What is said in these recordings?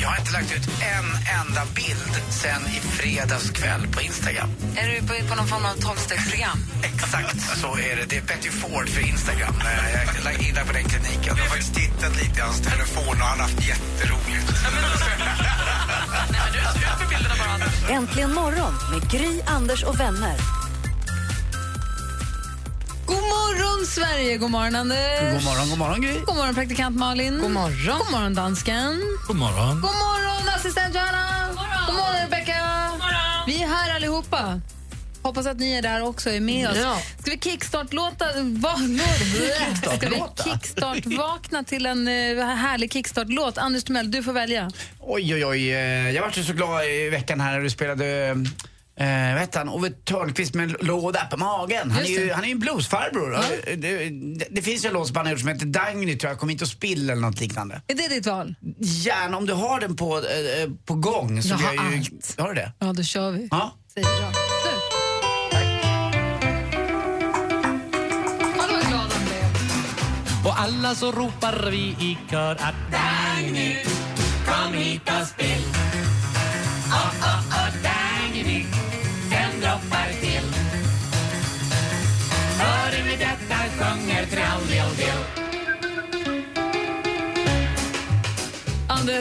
Jag har inte lagt ut en enda bild sen i fredags kväll på Instagram. Är du på, på någon form av tolvstegsprogram? Exakt så är det. Det är Betty Ford för Instagram. Eh, Jag där på den kliniken. Jag har faktiskt tittat lite i hans telefon och han har haft jätteroligt. Äntligen morgon med Gry, Anders och vänner. God morgon, Sverige! God morgon, Anders! God morgon, god morgon Gry. God morgon, praktikant Malin. God morgon, god morgon dansken. God morgon. God morgon, assistent Johanna. God morgon, god morgon Rebecca. Vi är här allihopa. Hoppas att ni är där också, är med oss. Ska vi kickstart-låta... Va, ska vi kickstart-vakna till en uh, härlig kickstart-låt? Anders Timell, du får välja. Oj, oj, oj. eh, Jag vart ju så glad i veckan här när du spelade Eh, hette han? Ove Thörnqvist med en låda på magen. Han är Just ju, det. han är ju en bluesfarbror. Ja. Eh, Det, det, det finns ju en låt som han har gjort som heter Dagny tror jag, Kom inte och spill eller något liknande. Är det ditt val? Gärna om du har den på, eh, på gång så Jag har jag ju... allt. Har du det? Ja, då kör vi. Ja. Säger bra. Nu. Ja, då var glad han blev. Och alla så ropar vi i kör att Dagny, kom hit och spill. Oh, oh,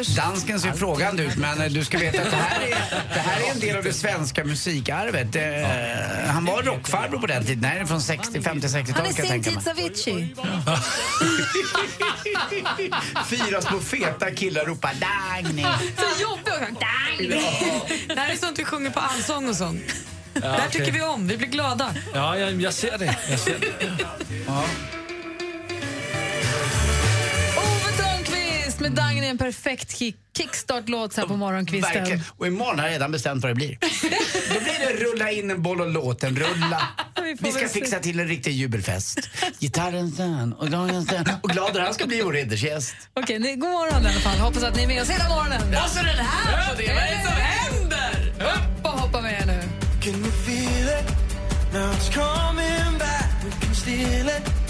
Anders, Dansken ser frågande ut men eh, du ska veta att det här är, det här är en del av det svenska musikarvet. Eh, han var rockfarbror på den tiden. Nej, det är från 60, 50-60-talet han är kan jag sin tänka tids mig. Avicii. Fyra små feta killar ropar Dagny. Så jobbig och Det här är sånt vi sjunger på allsång och sånt. det här okej. tycker vi om, vi blir glada. Ja, jag, jag ser det. Jag ser det. Ove Dagny, en perfekt kick kickstart-låt här på morgonkvisten. Verkligen. Och imorgon har jag redan bestämt vad det blir. Då blir det rulla in en boll och låt den rulla. Vi Vi ska fixa till en riktig jubelfest. Gitarren sen och dagen sen. Och glad han ska bli vår riddergäst. Okej, ni, god morgon i alla fall. Hoppas att ni är med oss hela morgonen. Och så den här på det, vad är det som händer? Upp och hoppa med nu. Can you feel it? Now it's coming back. We can steal it.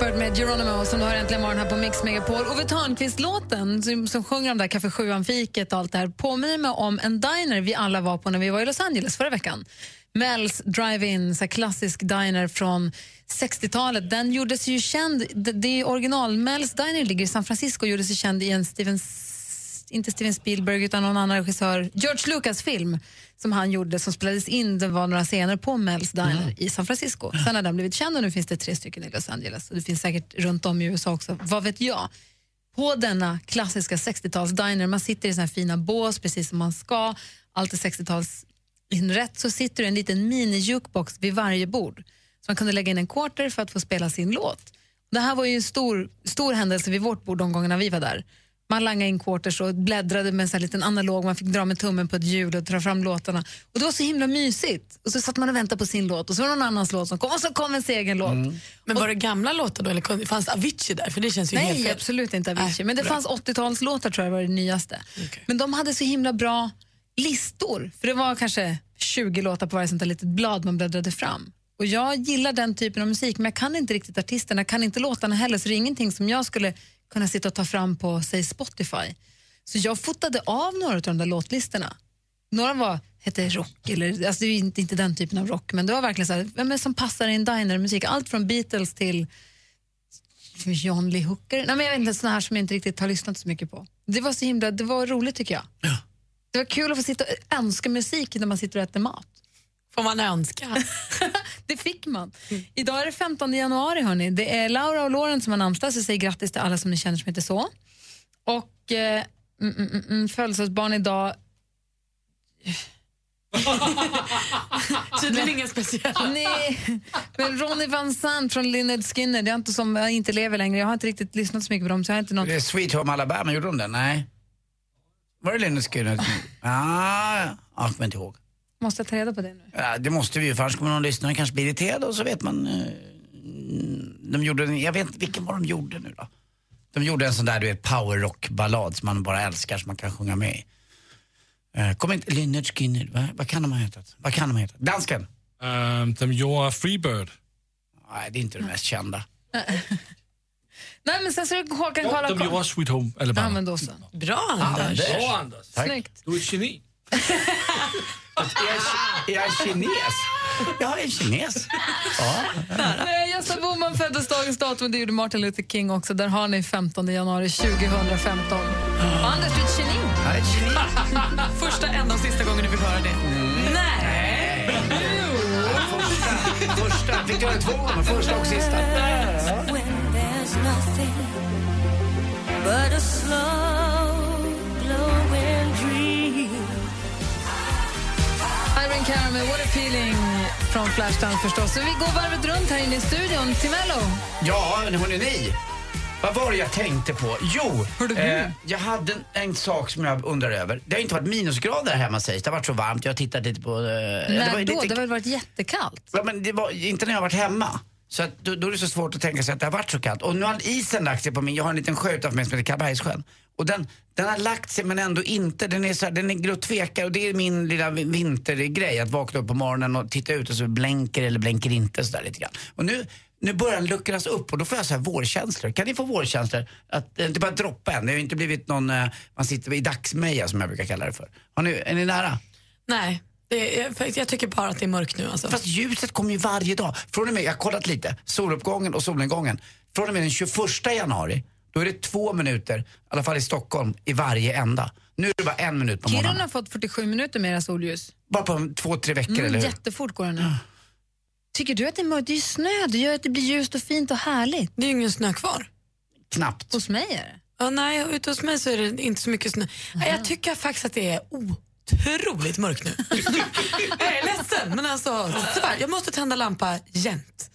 Shepard med Geronimo som du har äntligen morgon här på Mix Megapol. Ove Thörnqvist-låten som, som sjunger om det här Café Sjuan-fiket och allt det här påminner mig om en diner vi alla var på när vi var i Los Angeles förra veckan. Mel's Drive-In, så klassisk diner från 60-talet. Den gjordes ju känd, det, det är original, Mel's Diner ligger i San Francisco och gjordes ju känd i en Steven inte Steven Spielberg utan någon annan regissör, George Lucas film som han gjorde som spelades in, det var några scener på Mel's Diner i San Francisco. Sen har den blivit känd och nu finns det tre stycken i Los Angeles och det finns säkert runt om i USA också, vad vet jag. På denna klassiska 60-tals-diner, man sitter i såna här fina bås precis som man ska, allt är 60-tals inrätt, så sitter det en liten mini-jukebox vid varje bord. Så man kunde lägga in en quarter för att få spela sin låt. Det här var ju en stor, stor händelse vid vårt bord de gångerna vi var där. Man langade in quarters och bläddrade med en sån här liten analog, man fick dra med tummen på ett hjul och dra fram låtarna. Och det var så himla mysigt. Och så satt man och väntade på sin låt och så var det någon annans låt som kom och så kom ens egen låt. Men var det gamla låtar då eller fanns Avicii där? För det känns ju helt Nej, fel. absolut inte Avicii. Nej, men det bra. fanns 80-talslåtar tror jag var det nyaste. Okej. Men de hade så himla bra listor. För det var kanske 20 låtar på varje sånt där litet blad man bläddrade fram. Och jag gillar den typen av musik men jag kan inte riktigt artisterna, jag kan inte låtarna heller så det är ingenting som jag skulle kunna sitta och ta fram på säg Spotify. Så jag fotade av några av de där låtlistorna. Några var, hette rock, eller, alltså det är inte, inte den typen av rock men det var verkligen så här, vem är som passar i en dinermusik? Allt från Beatles till John Lee Hooker. Nej, men jag vet inte, såna här som jag inte riktigt har lyssnat så mycket på. Det var så himla, det var roligt tycker jag. Det var kul att få sitta och önska musik när man sitter och äter mat. Får man önska? Det fick man. Idag är det 15 januari hörni. Det är Laura och Lauren som har namnsdag så jag säger grattis till alla som ni känner som heter så. Och eh, mm, mm, mm, mm, födelsedagsbarn idag Tydligen ingen speciell. Nej, men Ronny Van Sant från Lynyrd Skynyrd, jag har inte som jag inte lever längre. Jag har inte riktigt lyssnat så mycket på dem så jag har inte någon... Det är Sweet Home Alabama, gjorde de den? Nej. Var det Lynyrd Skynyrd? Ah, ja, jag kommer inte ihåg. Måste jag ta reda på det nu? Ja, det måste vi ju, för annars kommer någon lyssnare kanske bli irriterad och så vet man... Eh, de gjorde, en- jag vet inte, vilken var de gjorde nu då? De gjorde en sån där du vet powerrock-ballad som man bara älskar, som man kan sjunga med i. Eh, Kommer inte, Lynyrd Skynyrd, vad, vad kan de ha hetat? Vad kan de ha hetat? Dansken? Um, de gjorde Freebird. Nej, det är inte det mest kända. Nej, men sen så är det Håkan Ja, de Karla gjorde Sweet Home Alabama. Ja, men då så. Bra Anders. Bra, Anders. Snyggt. Du är ett geni. Är jag, är jag kines? Jag är kines. Ja. Nej, Gösta Bohman föddes dagens datum, det gjorde Martin Luther King också. Där har ni 15 januari 2015. Och Anders, du är ett geni. Första, enda och sista gången du fick höra det. Nej! Första, första, fick du två gånger, första och sista. When there's nothing but a slow Cara med What a feeling från Flashdance förstås. Så vi går varvet runt här inne i studion till Mello. Ja, men hörni ni. Vad var det jag tänkte på? Jo, eh, jag hade en, en sak som jag undrar över. Det har inte varit minusgrader hemma sägs det. har varit så varmt. Jag har tittat lite på... Eh, När ju då? lite- Det har väl varit jättekallt? Ja, men det var inte när jag har varit hemma. Så att, då, då är det så svårt att tänka sig att det har varit så kallt. Och nu har isen lagt sig på min, jag har en liten sjö utanför mig som heter Karlbergssjön. Och den, den har lagt sig men ändå inte. Den är så här, den är och tvekar och det är min lilla vin- vintergrej. Att vakna upp på morgonen och titta ut och så blänker eller blänker inte sådär lite grann. Och nu, nu börjar den luckras upp och då får jag så här vårkänslor. Kan ni få vårkänslor? Att, det är inte bara droppa än. Det har ju inte blivit någon, eh, man sitter i dagsmeja som jag brukar kalla det för. Har ni, är ni nära? Nej, är, jag tycker bara att det är mörkt nu. Alltså. Fast ljuset kommer ju varje dag. Från och med, jag har kollat lite, soluppgången och solnedgången. Från och med den 21 januari, då är det två minuter, i alla fall i Stockholm, i varje ända. Nu är det bara en minut på Kiruna morgonen. har fått 47 minuter mer solljus. Bara på två, tre veckor, Mm, eller hur? jättefort går det nu. Tycker du att det är mörkt? Det är ju snö. Det gör att det blir ljust och fint och härligt. Det är ju ingen snö kvar. Knappt. Hos mig är det. Ja, nej, ute hos mig så är det inte så mycket snö. Nej, Jag tycker faktiskt att det är otroligt mörkt nu. jag är ledsen, men alltså, tyvärr, jag måste tända lampa jämt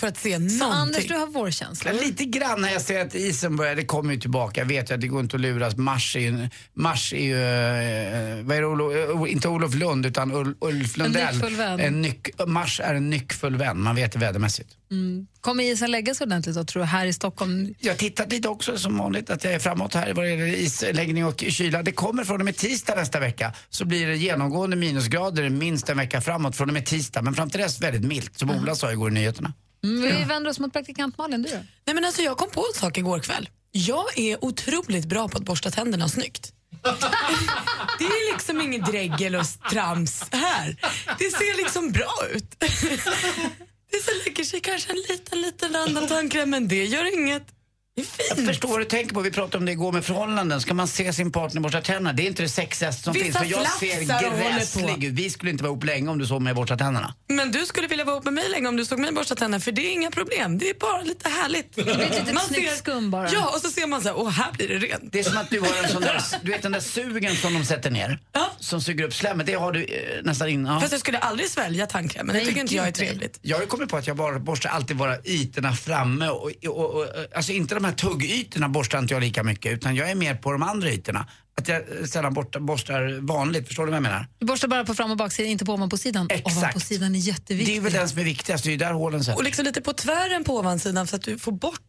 för att se Så någonting. Anders, du har vårkänsla. Lite grann när jag ser att isen börjar, det kommer ju tillbaka. Jag vet ju att det går inte att luras. Mars är ju, mars är ju eh, vad är det, Olo, eh, inte Olof Lund utan Ul, Ulf Lundell. nyckfull vän. En nyck, mars är en nyckfull vän, man vet det vädermässigt. Kommer isen lägga sig ordentligt då, tror du, här i Stockholm? Jag har tittat lite också som vanligt att jag är framåt här vad det gäller isläggning och kyla. Det kommer från och med tisdag nästa vecka så blir det genomgående minusgrader minst en vecka framåt från och med tisdag. Men fram till dess väldigt milt som Ola sa igår i nyheterna. Mm, vi vänder oss mot praktikant Malin, du då? Nej, men alltså, jag kom på en sak igår kväll. Jag är otroligt bra på att borsta tänderna snyggt. Det är liksom ingen dregel och trams här. Det ser liksom bra ut. Det så lägger sig kanske en liten, liten rand av tandkräm, men det gör inget. Jag förstår vad du tänker på. Vi pratade om det igår med förhållanden. Ska man se sin partner borsta tänderna? Det är inte det sexigaste som Vissa finns. För jag ser gräslig ut. Vi skulle inte vara ihop länge om du såg mig borsta tänderna. Men du skulle vilja vara ihop med mig länge om du såg mig borsta tänderna för det är inga problem. Det är bara lite härligt. Det blir ett litet snyggt skum bara. Ja, och så ser man så här, åh här blir det rent. Det är som att du har en sån där, du vet den där sugen som de sätter ner. Ja. Som suger upp slemmet. Det har du eh, nästan in. Ja. Fast jag skulle aldrig svälja tandkrämen, det tycker inte jag är trevligt. Jag har ju kommit på att jag bara borstar alltid bara ytorna framme. Och, och, och, alltså inte de här tuggytorna borstar inte jag lika mycket utan jag är mer på de andra ytorna. Att jag sällan borta, borstar vanligt, förstår du vad jag menar? Du borstar bara på fram och baksidan, inte på ovanpåsidan. Exakt. Ovanpåsidan är jätteviktig. Det är väl den som är viktigast, det är ju där hålen sätter. Och liksom lite på tvären på ovansidan så att du får bort.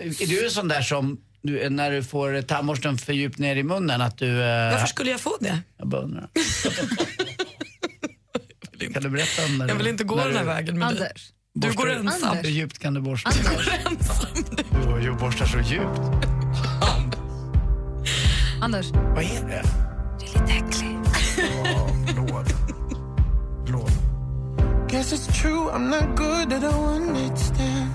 Är du en sån där som, du, när du får tandborsten för djupt ner i munnen att du... Eh, Varför skulle jag få det? Jag bara undrar. kan du berätta om när Jag vill inte gå när den här du vägen med dig. Du borstar- går ensam. Anders. Hur djupt kan du borsta? Anders. Jo, jo, borstar så djupt. Anders. Vad är det? Du är lite äcklig. Förlåt. Förlåt. Guess it's true, I'm not good at a one night stand.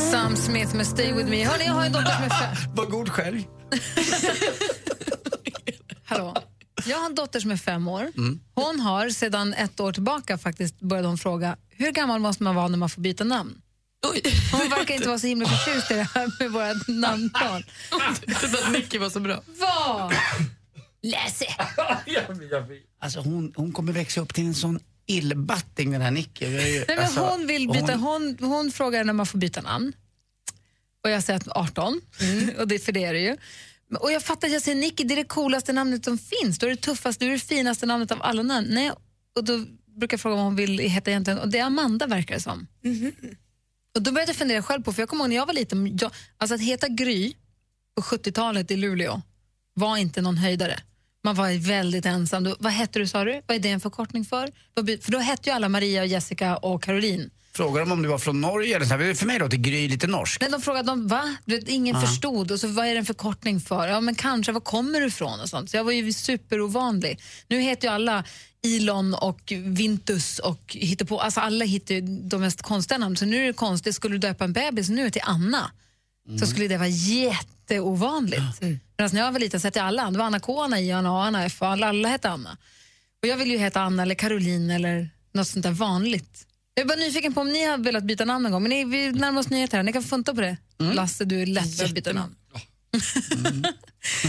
Sam Smith med Stay With Me. Hörni, jag har en dotter som är fem. Var god själv. En dotter som är fem år. Hon har sedan ett år tillbaka faktiskt börjat hon fråga hur gammal måste man vara när man får byta namn? Oj. Hon verkar inte vara så himla förtjust i det här med våra namnplan. Jag att Nicky var så bra. Vad? Lasse. Alltså hon, hon kommer växa upp till en sån illbatting den här Nicky. Ju- Nej, men alltså, hon, vill byta, hon- hon, hon frågar när man får byta namn. Och jag säger att 18, och det, för det är det ju. Och jag fattar, jag säger Nicky, det är det coolaste namnet som finns. Då är det tuffaste, det är det finaste namnet av alla namn. Nej, och då brukar jag fråga vad hon vill heta egentligen och det är Amanda verkar det som. Och då började jag fundera själv på, för jag kommer ihåg när jag var liten, jag, alltså att heta Gry på 70-talet i Luleå var inte någon höjdare. Man var väldigt ensam. Då, vad hette du sa du? Vad är det en förkortning för? För då hette ju alla Maria, och Jessica och Caroline. Frågar de om du var från Norge eller så här. För mig låter Gry lite norsk. Nej, de frågade dem, va? Du vet, ingen Ja. förstod. Och så, vad är det en förkortning för? Ja, men kanske, var kommer du ifrån? Och sånt. Så jag var ju superovanlig. Nu heter ju alla Elon och Vintus och hittepå. Alltså alla hittar ju de mest konstiga namn. Så nu är det konstigt, skulle du döpa en bebis nu till Anna så skulle det vara jätteovanligt. Medan när jag var liten så hette alla, det var Anna K, Anna I, Anna A, Anna F alla, alla hette Anna. Och jag vill ju heta Anna eller Caroline eller något sånt där vanligt. Jag bara nyfiken på om ni har velat byta namn en gång, men ni, vi närmar oss nyheter här. Ni kan funta på det. Lasse, du är lätt att byta namn.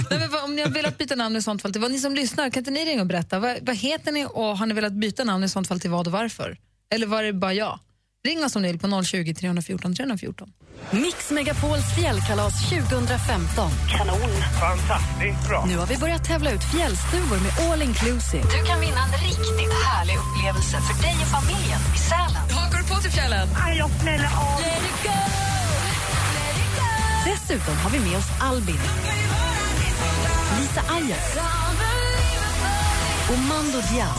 Nej, men vad, om ni har velat byta namn i sånt fall till vad ni som lyssnar, kan inte ni ringa och berätta? Vad, vad heter ni och har ni velat byta namn i sånt fall till vad och varför? Eller var det bara jag? Ring oss om ni vill på 020 314 314. Mix Megapols fjällkalas 2015. Kanon. Fantastiskt bra. Nu har vi börjat tävla ut fjällstugor med all inclusive. Du kan vinna en riktigt härlig upplevelse för dig och familjen i Sälen. Hakar du på till fjällen? Jag snälla av. Dessutom har vi med oss Albin, Lisa Ayer och Mando Diao.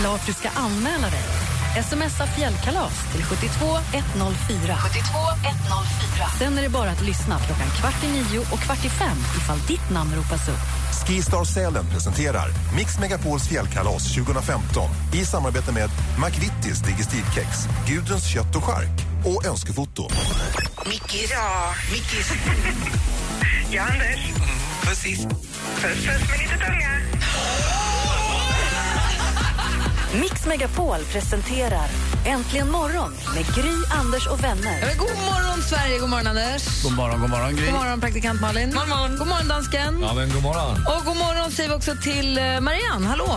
Klart du ska anmäla dig. Smsa fjällkalas till 72 104. 72 104. Sen är det bara att lyssna klockan kvart i nio och kvart i fem ifall ditt namn ropas upp. Skistar Sälen presenterar Mix Megapols fjällkalas 2015 i samarbete med McVittys Digestivkex, Gudruns kött och chark och Önskefoto. Mickis. Ja. Mickis. ja, Anders. Pussis. Puss, puss med lite tunga. Mix Megapol presenterar Äntligen morgon med Gry, Anders och vänner. Ja, god morgon, Sverige! God morgon, Anders. God morgon, god morgon Gry. God morgon, praktikant Malin. God morgon, god morgon dansken. Ja, men god morgon. Och god morgon säger vi också till eh, Marianne. Hallå!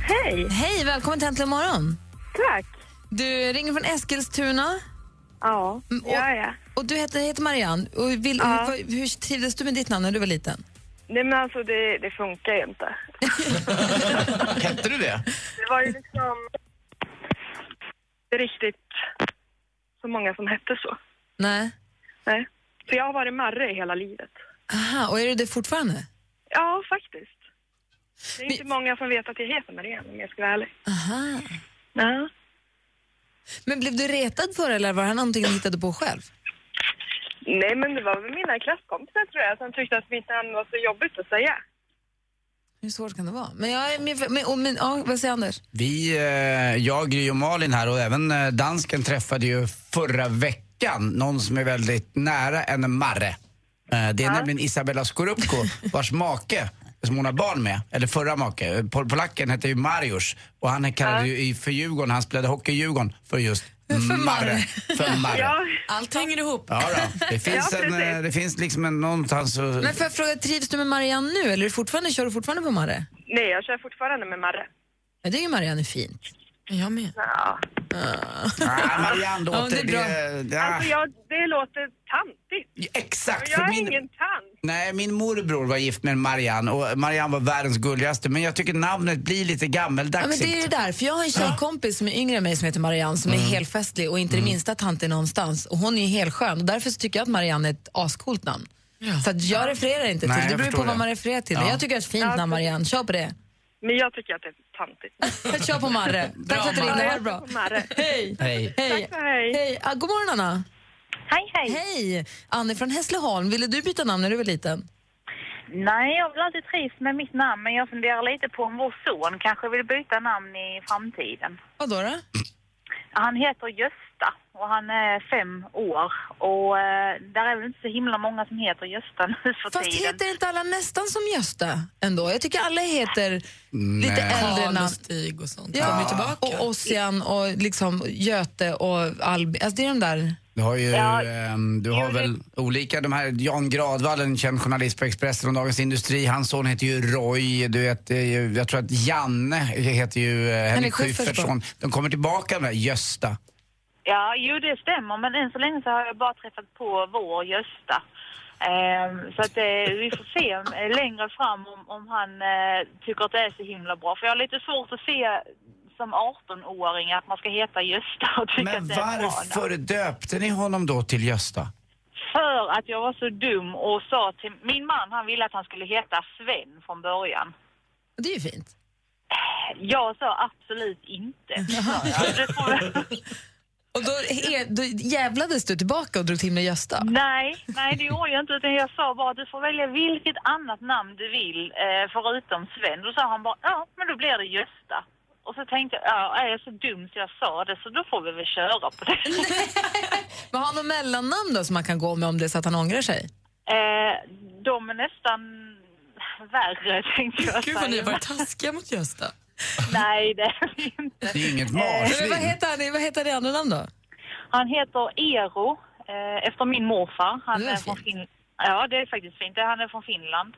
Hej! Hej, välkommen till Äntligen morgon. Tack. Du ringer från Eskilstuna. Ja, Mm, och, ja, ja. och du heter, heter Marianne. Och vill, Ja. hur, hur trivdes du med ditt namn när du var liten? Nej men alltså det, det funkar ju inte. Hette du det? Det var ju liksom inte riktigt så många som hette så. Nej. Nej. Så jag har varit Marre hela livet. Aha, och är du det fortfarande? Ja, faktiskt. Det är inte många som vet att jag heter Marianne om jag ska vara ärlig. Aha. Ja. Men blev du retad för det eller var det här någonting du hittade på själv? Nej men det var väl mina klasskompisar tror jag som tyckte att mitt namn var så jobbigt att säga. Hur svårt kan det vara? Men, jag är med, men, och, men ja, vad säger Anders? Vi, eh, jag, Gry och Malin här och även eh, dansken träffade ju förra veckan någon som är väldigt nära en Marre. Eh, det är nämligen Isabella Skorupko vars make som hon har barn med, eller förra make, pol- polacken hette ju Mariusz och han kallade ju i för Djurgården, han spelade hockey i Djurgården för just Marre. För Marre. Ja, Allt hänger ihop. Ja, då. Det, finns Ja, en, eh, det finns liksom en, någonstans och, Men jag fråga, trivs du med Marianne nu eller är du fortfarande, kör du fortfarande på Marre? nej jag kör fortfarande med Marre. Jag tycker Marianne är fint. Jag med. Ja. Ah, Marianne Ja, låter... det är bra. det, ja, Alltså jag, det låter tantigt. Exakt, jag är min, ingen tant. Nej, min morbror var gift med Marianne och Marianne var världens gulligaste men jag tycker namnet blir lite Ja, gammeldagsigt. men det är det där, för jag har en tjejkompis som är yngre än mig som heter Marianne som är helt festlig och inte det minsta tantig någonstans. Och hon är helt skön och därför så tycker jag att Marianne är ett ascoolt namn. Så att jag refererar inte Nej, till, det jag beror på förstår vad det. man refererar till. Ja. Jag tycker att det är ett fint namn Marianne, kör på det. Men jag tycker att det är tantigt. Kör på Marre. Tack för att du ringde, ha det bra. Hej! Hej. Hej! Tack hej. Hej. Ah, god morgon Anna. Hej, hej. Hej! Annie från Hässleholm, ville du byta namn när du var liten? Nej, jag väl alltid trivts med mitt namn, men jag funderar lite på om vår son kanske vill byta namn i framtiden. Vad då? då? Han heter Gösta och han är fem år och eh, där är väl inte så himla många som heter Gösta nu för Fast tiden. heter inte alla nästan som Gösta ändå? Jag tycker alla heter lite Nej. äldre Karl och namn. Stig och sånt. Ja, Kommer ju tillbaka. och Ossian och liksom Göte och Albin. Alltså det är de där. Du har ju, Ja, ehm, du har det- väl olika, de här, Jan Gradvall, en känd journalist på Expressen och Dagens Industri, hans son heter ju Roy, du vet, eh, jag tror att Janne heter ju eh, Henrik Schyfferts son. De kommer tillbaka med Gösta. Ja, jo det stämmer, men än så länge så har jag bara träffat på vår Gösta. Ehm, så att eh, vi får se eh, längre fram om, om han eh, tycker att det är så himla bra. För jag har lite svårt att se som 18-åring att man ska heta Gösta och tycka Men att det är bra. varför döpte ni honom då till Gösta? För att jag var så dum och sa till min man, han ville att han skulle heta Sven från början. Det är ju fint. Jag sa absolut inte. Ja, det får Och då, he, då jävlades du tillbaka och drog till med Gösta? Nej, nej det gjorde jag inte utan jag sa bara att du får välja vilket annat namn du vill eh, förutom Sven. Då sa han bara ja, men då blir det Gösta. Och så tänkte jag, ja, är jag så dum så jag sa det så då får vi väl köra på det. Men har han något mellannamn då som man kan gå med om det är så att han ångrar sig? eh, de är nästan värre tänkte jag Gud vad ni säga. har varit taskiga mot Gösta. Nej, det är vi inte. Det är inget vad marsvin. heter han, vad heter det andra namn då? Han heter Eero eh, efter min morfar. Han Det är är från fin- Ja, det är faktiskt fint. Han är från Finland.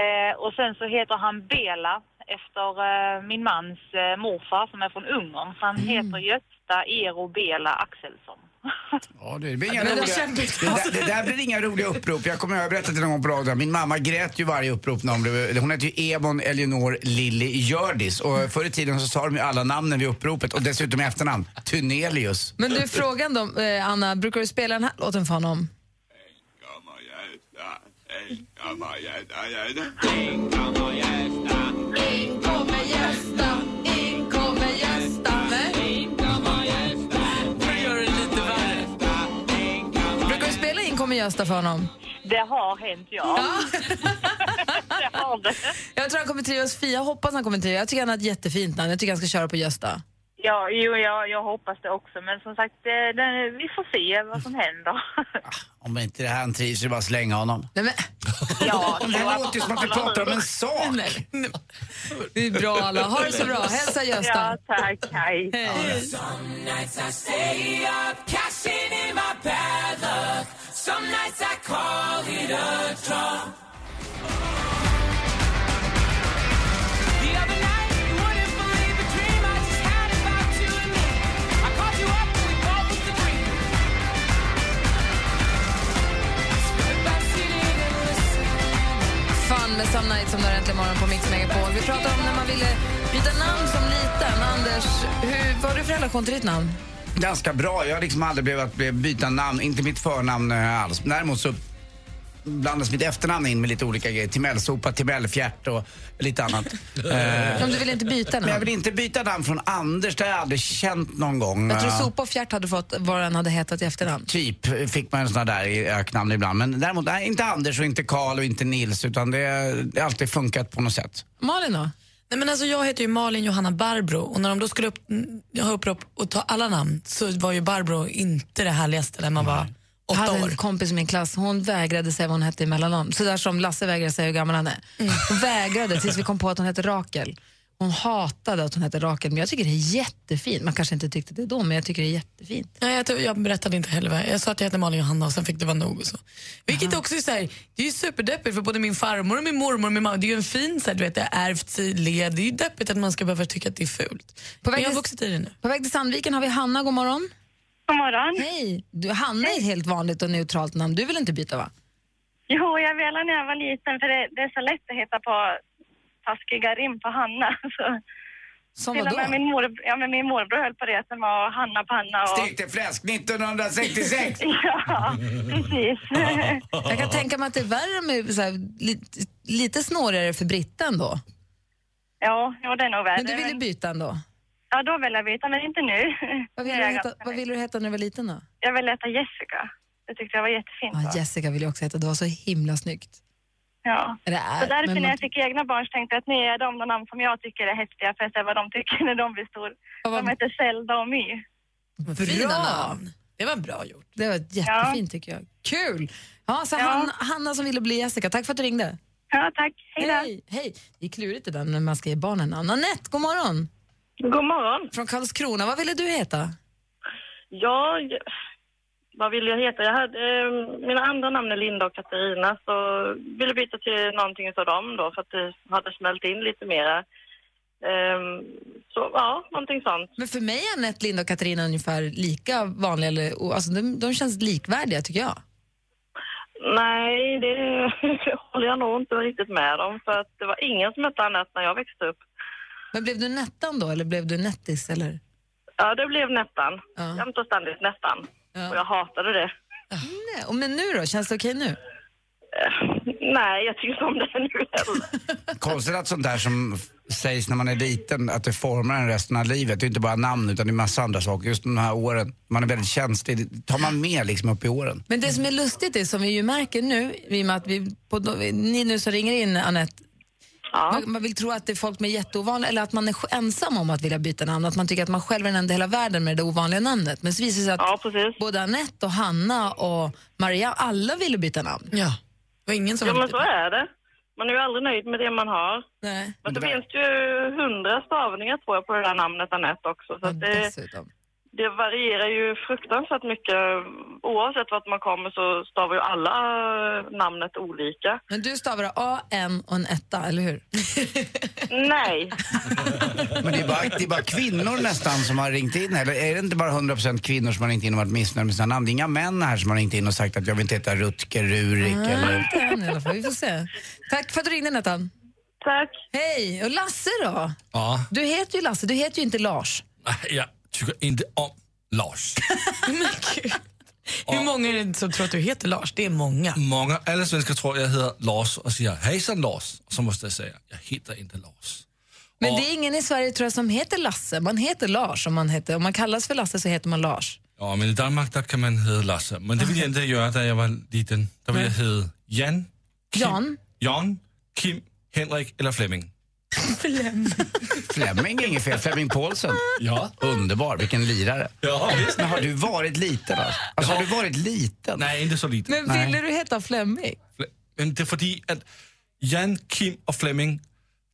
Eh, och sen så heter han Bela efter eh, min mans eh, morfar som är från Ungern. Så han Mm. heter Gösta Eero Bela Axelsson. Ja, det, blir inga det roliga, det, där, det där blir inga roliga upprop. Jag kommer att berätta till någon på radion. Min mamma grät ju varje upprop. När hon, blev, hon hette ju Ebon Elinor Lilly Hjördis. Och förr i tiden så sa de ju alla namnen vid uppropet och dessutom i efternamn. Tunelius. Men du, frågan då, eh, Anna, brukar du spela den här låten för honom? Gösta för honom? Det har hänt, ja. det har det. Jag tror han kommer trivas. Jag hoppas han kommer trivas. Jag tycker han har ett jättefint namn. Jag tycker han ska köra på Gösta. Ja, jo, jag, jag hoppas det också. Men som sagt, det, det, vi får se vad som händer. Om inte det här han trivs så är det bara att slänga honom. Nej, men, ja, Det här låter ju som att vi pratar om en sak. nej, nej. Det är bra alla. Ha det så bra. Hälsa Gösta. Ja, tack. Hej. Hej. Fun med Some Night som du har äntligen morgon på Mix Megapol. Vi pratar om när man ville byta namn som liten. Anders, hur, vad har du för relation till ditt namn? Ganska bra. Jag har liksom aldrig blivit blivit byta namn. Inte mitt förnamn eh, alls. Däremot så blandas mitt efternamn in med lite olika grejer. Timellsopa, Timellfjärt och lite annat. Eh, Om du vill inte byta Men jag namn? vill inte byta namn från Anders, det har jag aldrig känt någon gång. Jag tror Eh, Sopa och Fjärt hade fått vad den hade hetat i efternamn. Typ fick man en sån där i öknamn ibland. Men däremot, nej, inte Anders och inte Karl och inte Nils utan det, det har alltid funkat på något sätt. Malin då? Nej, men alltså, jag heter ju Malin Johanna Barbro och när de då skulle upp, ha upprop och ta alla namn så var ju Barbro inte det härligaste när man var Jag åtta hade år. en kompis i min klass, hon vägrade säga vad hon hette i mellannamn. Så där som Lasse vägrade säga hur gammal han är. Hon vägrade tills vi kom på att hon hette Rakel. Hon hatade att hon hette Rakel, men jag tycker det är jättefint. Man kanske inte tyckte det då, men jag tycker det är jättefint. Nej, jag, jag berättade inte heller. Jag sa att jag hette Malin Johanna och sen fick det vara nog. Och så. Vilket också är så här, det är ju superdeppigt för både min farmor och min mormor och min mamma, det är ju en fin så här, du vet, det är ärvt i led. Det är ju deppigt att man ska behöva tycka att det är fult. På väg, jag har vuxit i det nu. på väg till Sandviken har vi Hanna, god morgon. God morgon. Hej! Du, Hanna är ett helt vanligt och neutralt namn. Du vill inte byta va? Jo, jag ville när jag var liten för det, det är så lätt att hitta på taskiga rim på Hanna. Så. Som Till och med min, mor, ja, men min morbror höll på det som var Hanna Panna. Och... Stekte fläsk 1966! Ja, precis. Jag kan tänka mig att det är värre med så här, lite, lite snårigare för Britta ändå. ja, ja, det är nog värre. Men du ville byta ändå? Ja, då vill jag byta, men inte nu. Vad ville du jag heta, vad ville du heta när du var liten då? Jag vill heta Jessica. Det tyckte jag var jättefint. Ja? Jessica vill jag också heta, det var så himla snyggt. Ja. Eller är, Så därför men när man- jag fick egna barn så tänkte jag att nu är de de namn som jag tycker är häftiga för att se vad de tycker när de blir stor. De heter Zelda och My. Fina Bra! namn. Det var bra gjort. Det var jättefint tycker jag. Kul! Ja, så Hanna, Hanna som ville bli Jessica, tack för att du ringde. Ja, tack. Hej! Hej. Det är klurigt det där när man ska ge barnen namn. Anette, god morgon! God morgon. Från Karlskrona, vad ville du heta? Jag, vad vill jag heta? Jag hade, eh, mina andra namn är Linda och Katarina så ville byta till någonting av dem då för att det hade smält in lite mera. Ehm, så ja, någonting sånt. Men för mig är Anette, Linda och Katarina ungefär lika vanliga. Eller, alltså, de, de känns likvärdiga tycker jag. Nej, det håller jag nog inte riktigt med om för att det var ingen som hette Anette när jag växte upp. Men blev du Nettan då eller blev du Nettis? Eller? Ja, det blev Nettan. Jämt och ständigt Nettan. Och jag hatade det. Nej, och men nu då, känns det okej nu? Nej, jag tycker inte om det nu heller. Konstigt att sånt där som sägs när man är liten, att det formar en resten av livet. Det är inte bara namn utan det är massa andra saker. Just de här åren, man är väldigt känslig. Det tar man med liksom upp i åren. Men det som är lustigt är, som vi ju märker nu, i och med att vi, på, ni nu som ringer in, Anette, man, man vill tro att det är folk med jätteovanliga, eller att man är ensam om att vilja byta namn, att man tycker att man själv är den enda i hela världen med det ovanliga namnet. Men så visar det sig att både Anette och Hanna och Maria, alla ville byta namn. Ja, det var ingen Ja, men så är det. Man är ju aldrig nöjd med det man har. Nej. Men det finns ju hundra stavningar tror jag på det där namnet Anette också. Så att det, det varierar ju fruktansvärt mycket. Oavsett vart man kommer så stavar ju alla namnet olika. Men du stavar A, N och en etta, eller hur? Nej. Men det är, bara, det är bara kvinnor nästan som har ringt in. Eller är det inte bara 100% kvinnor som har ringt in och varit missnöjda med sina namn? Det är inga män här som har ringt in och sagt att jag vill inte heta Rutger, Rurik Ah, eller... inte än i alla fall, vi får se. Tack för att du ringde Nettan. Tack. Hej, och Lasse då? Ja, Du heter ju Lasse, du heter ju inte Lars. jag tycker inte om Lars. Hur många är det som tror att du heter Lars? Det är många. Många, alla svenskar tror jag heter Lars och säger hejsan Lars. Och så måste jag säga, jag heter inte Lars. Men det är ingen i Sverige tror jag som heter Lasse. Man heter Lars om man, heter, om man kallas för Lasse så heter man Lars. Ja, men i Danmark där kan man heta Lasse. Men det ville jag inte göra när jag var liten. Då ville jag heta Jan, Jan? Jan, Kim, Henrik eller Flemming. Flemming är inget fel. Flemming Paulsen. Ja. Underbar, vilken lirare. Ja, visst. Men har du varit liten alltså? alltså har du varit liten? Nej, inte så liten. Men ville du heta Flemming? Men det är för att Jan, Kim och Flemming,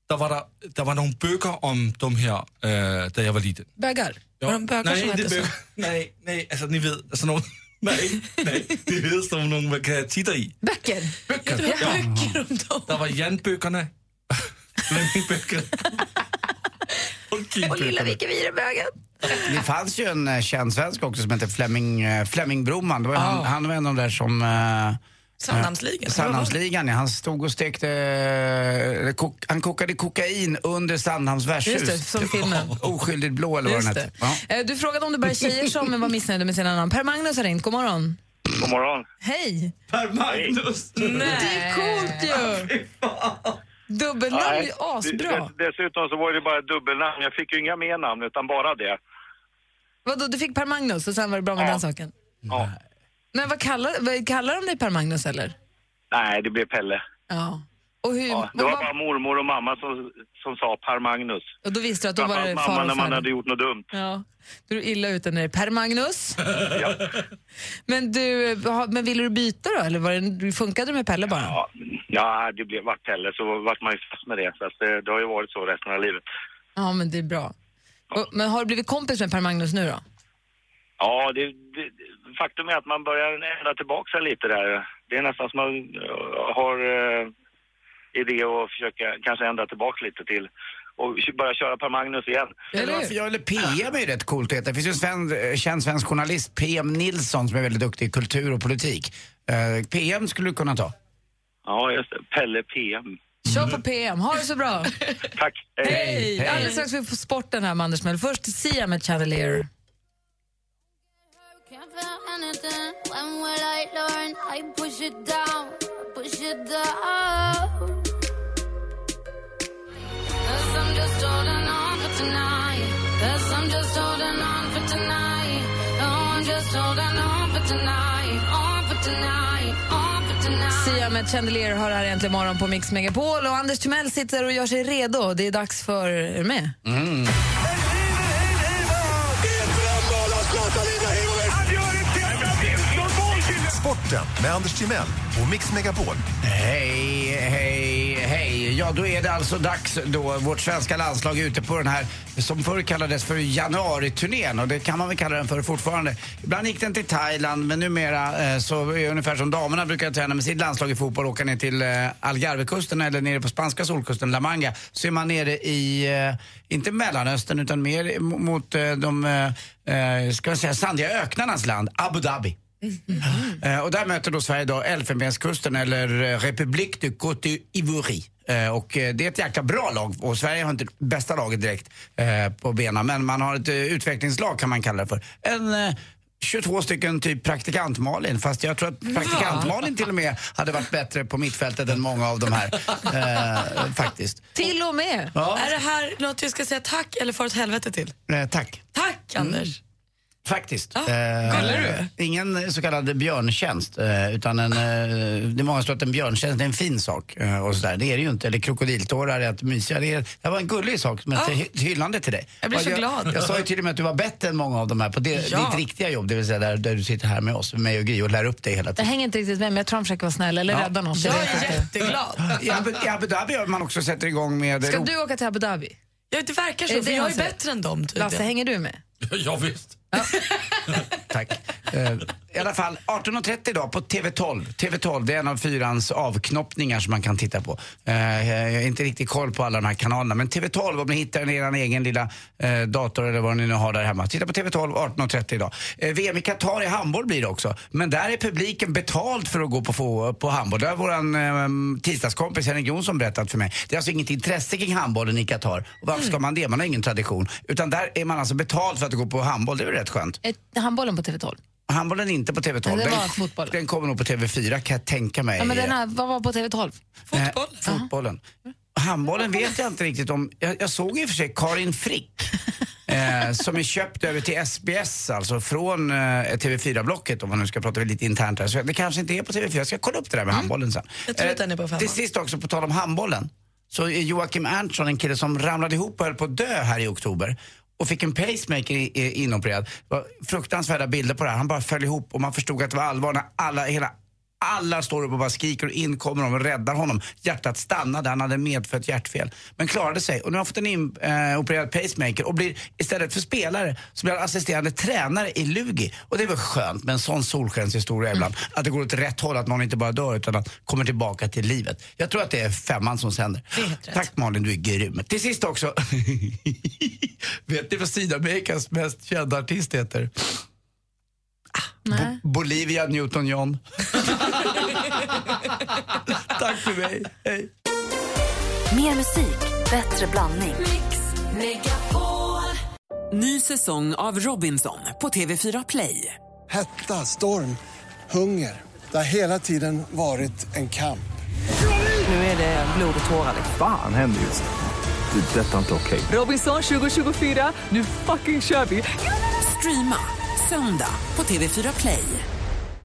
där var, där, där var några böcker om de här äh, när jag var liten. Bögar? Ja. Var de bögar nej, som inte hette så? böcker. Nej, nej, alltså ni vet, alltså någon, nej, nej, ni vet som någon man kan titta i. Böcker? Böcker. Det var Ja. böcker om dem. Där var Jan-böckerna, Flemming-böckerna och lilla. Vicky Virebögen. Det fanns ju en eh, känd svensk också som hette Flemming, eh, Flemming Broman. Det var han, Ah. han var en av de där som... eh, Sandhamnsligan. Sandhamnsligan, ja. Han stod och stekte... eh, Kok, han kokade kokain under Sandhamns värdshus. Just det, som filmen. Oskyldigt blå eller vad Just den det. hette. Ja. Eh, Du frågade om det bara är tjejer som var missnöjda med sina namn. Per Magnus har ringt, god morgon. God morgon. Hej! Per Magnus! Det är coolt ju! Dubbelnamn är ju asbra. Dess- Dessutom så var det bara dubbelnamn. Jag fick ju inga mer namn utan bara det. Vadå, du fick Per Magnus och sen var det bra med Ja. den saken? Ja. Men vad kallar, vad kallar de dig Per Magnus eller? Nej, det blev Pelle. Ja. Och, hur, Ja, det var bara mormor och mamma som, som sa Per Magnus. och då visste du att då var det far mamma när man hade gjort något dumt. Ja, då är du illa ute när det är Per Magnus. Men du, men ville du byta då eller var det, funkade det med Pelle bara? Ja, ja det blev, vart Pelle så vart man ju fast med det. Så det, det har ju varit så resten av livet. Ja, men det är bra. Och, men har du blivit kompis med Per Magnus nu då? Ja, det, det, faktum är att man börjar ändra tillbaka sig lite där. Det är nästan som man eh, har uh, idé att försöka kanske ändra tillbaka lite till och börja köra Per Magnus igen. Eller, varför, ja, eller PM är ju rätt coolt att heta. Det finns ju en sven, eh, känd svensk journalist, PM Nilsson, som är väldigt duktig i kultur och politik. Eh, PM skulle du kunna ta. Ja, just det. Pelle PM. Kör på PM, ha det så bra! Tack. Hej! Alldeles strax ska vi få sporten här med Anders Mell. Först Sia med Chandelier. Holding on for tonight. Cause I'm just holding on for tonight. No, I'm just holding on for tonight. On for tonight. On for tonight. Sia med Chandelier har här äntligen morgon på Mix Megapol och Anders Timell sitter och gör sig redo. Det är dags för... Är du med? Mm. Sporten med Anders Timell och Mix Megapol. Hej, hej, hej. Ja, då är det alltså dags då. Vårt svenska landslag är ute på den här som förr kallades för januariturnén och det kan man väl kalla den för fortfarande. Ibland gick den till Thailand men numera eh, så är det ungefär som damerna brukar träna med sitt landslag i fotboll och åka ner till eh, Algarvekusten eller nere på spanska solkusten La Manga så är man nere i, eh, inte Mellanöstern utan mer mot eh, de, eh, eh ska jag säga, sandiga öknarnas land, Abu Dhabi. Eh, och där möter då Sverige då Elfenbenskusten eller eh, République du Côte d'Ivoire. Eh, och det är ett jäkla bra lag och Sverige har inte bästa laget direkt på benen men man har ett utvecklingslag kan man kalla det för. En eh, 22 stycken typ praktikant-Malin fast jag tror att praktikant-Malin till och med hade varit bättre på mittfältet än många av de här. Eh, faktiskt. Till och med. Ja. Är det här något jag ska säga tack eller far åt helvete till? Eh, tack. Tack Anders. Faktiskt. Ja, Eh? Ingen så kallad björntjänst. Eh, utan en, eh, det är många som tror att en björntjänst är en fin sak. Eh, och sådär. Det är det ju inte. Eller krokodiltårar är att mysiga. Det, är, det var en gullig sak, men Ja. ett hy- hyllande till dig. Jag blir så jag, glad. Jag sa ju till och med att du var bättre än många av de här på det, Ja. ditt riktiga jobb. Det vill säga där, där du sitter här med oss, med mig och Gry och lär upp dig hela Jag tiden. hänger inte riktigt med, men jag tror han försöker vara snäll eller rädda något. Jag är jätteglad. I Abu, I Abu Dhabi har man också sätter igång med... Ska du åka till Abu Dhabi? Ja, det verkar Är så, det för jag är bättre än dem tydligen. Lasse, hänger du med? Ja, visst. Tack. Eh, i alla fall, 18.30 idag på TV12. TV12 det är en av fyrans avknoppningar som man kan titta på. Eh, jag har inte riktigt koll på alla de här kanalerna men TV12 om ni hittar er egen lilla eh, dator eller vad ni nu har där hemma. Titta på TV12 18.30 idag. Eh, VM i Qatar i handboll blir det också. Men där är publiken betald för att gå på, få, på handboll. Det har våran eh, tisdagskompis Henrik Jonsson berättat för mig. Det är alltså inget intresse kring handbollen i Qatar. Varför ska man det? Man har ingen tradition. Utan där är man alltså betald för att gå på handboll. Det är väl rätt skönt. Handbollen på TV12? Handbollen inte på TV12. Nej, det var den, kommer nog på TV4 kan jag tänka mig. Ja, men den här, vad var på TV12? Fotboll? fotbollen. Handbollen vet jag inte riktigt om. Jag, jag såg i och för sig Karin Frick. eh, som är köpt över till SBS, alltså från eh, TV4-blocket om man nu ska prata lite internt här. Så det kanske inte är på TV4. Jag ska kolla upp det där med handbollen sen. Jag tror att den är på femman. Till sist också, på tal om handbollen. Så är Joakim Erntsson en kille som ramlade ihop och höll på att dö här i oktober och fick en pacemaker inopererad. Det var fruktansvärda bilder på det här. Han bara föll ihop och man förstod att det var allvar när alla, hela alla står upp och bara skriker och in kommer de och räddar honom. Hjärtat stannade, han hade medfött hjärtfel. Men klarade sig och nu har han fått en inopererad pacemaker och blir istället för spelare så blir han assisterande tränare i Lugi. Och det är väl skönt med en sån solskenshistoria ibland. Att det går åt rätt håll, att någon inte bara dör utan att kommer tillbaka till livet. Jag tror att det är femman som sänder. Tack Malin, du är grym. Till sist också, vet ni vad Sydamerikas mest kända artist heter? Nej. Bolivia Newton-John. Tack för mig. Hej. Mer musik, bättre blandning. Ny säsong av Robinson på TV4 Play. Hetta, storm, hunger. Det har hela tiden varit en kamp. Nu är det blod och tårar. Fan händer just nu. Det. är Detta är inte okej. Robinson 2024, nu fucking kör vi! Streama söndag på TV4 Play.